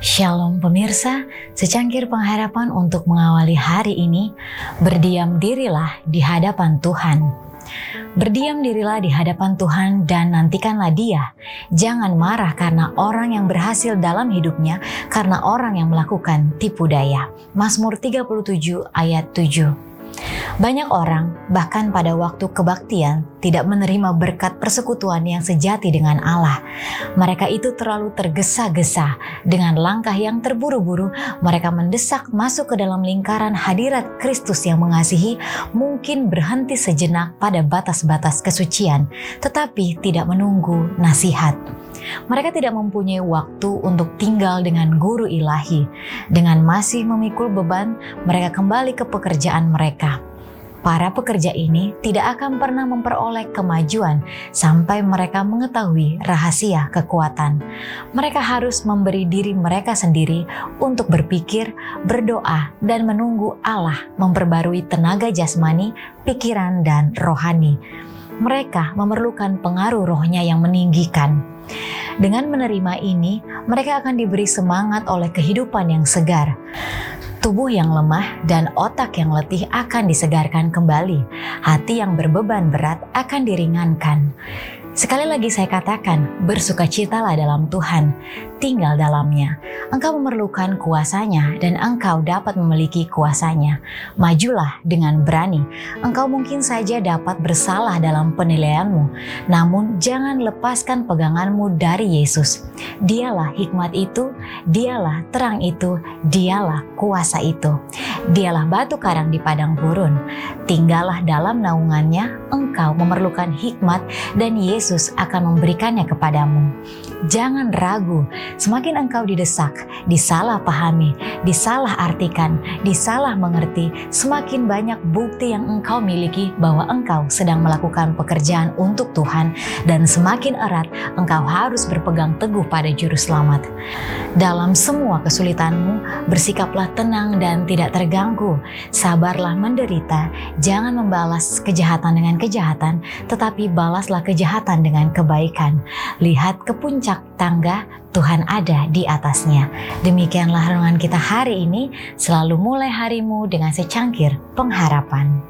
Shalom pemirsa, secangkir pengharapan untuk mengawali hari ini, berdiam dirilah di hadapan Tuhan. Berdiam dirilah di hadapan Tuhan dan nantikanlah dia. Jangan marah karena orang yang berhasil dalam hidupnya, karena orang yang melakukan tipu daya. Mazmur 37 ayat 7 banyak orang, bahkan pada waktu kebaktian, tidak menerima berkat persekutuan yang sejati dengan Allah. Mereka itu terlalu tergesa-gesa dengan langkah yang terburu-buru. Mereka mendesak masuk ke dalam lingkaran hadirat Kristus yang mengasihi, mungkin berhenti sejenak pada batas-batas kesucian, tetapi tidak menunggu nasihat. Mereka tidak mempunyai waktu untuk tinggal dengan guru ilahi. Dengan masih memikul beban, mereka kembali ke pekerjaan mereka para pekerja ini tidak akan pernah memperoleh kemajuan sampai mereka mengetahui rahasia kekuatan. Mereka harus memberi diri mereka sendiri untuk berpikir, berdoa, dan menunggu Allah memperbarui tenaga jasmani, pikiran, dan rohani. Mereka memerlukan pengaruh rohnya yang meninggikan. Dengan menerima ini, mereka akan diberi semangat oleh kehidupan yang segar. Tubuh yang lemah dan otak yang letih akan disegarkan kembali. Hati yang berbeban berat akan diringankan. Sekali lagi saya katakan, bersukacitalah dalam Tuhan, tinggal dalamnya. Engkau memerlukan kuasanya dan engkau dapat memiliki kuasanya. Majulah dengan berani. Engkau mungkin saja dapat bersalah dalam penilaianmu, namun jangan lepaskan peganganmu dari Yesus. Dialah hikmat itu, dialah terang itu, dialah kuasa itu. Dialah batu karang di padang gurun. Tinggallah dalam naungannya, engkau memerlukan hikmat dan Yesus akan memberikannya kepadamu. Jangan ragu, semakin engkau didesak, disalahpahami, disalahartikan, disalah mengerti, semakin banyak bukti yang engkau miliki bahwa engkau sedang melakukan pekerjaan untuk Tuhan dan semakin erat engkau harus berpegang teguh pada juru selamat. Dalam semua kesulitanmu, bersikaplah tenang dan tidak terganggu. Sabarlah menderita, jangan membalas kejahatan dengan kejahatan, tetapi balaslah kejahatan dengan kebaikan. Lihat ke puncak tangga, Tuhan ada di atasnya. Demikianlah renungan kita hari ini, selalu mulai harimu dengan secangkir pengharapan.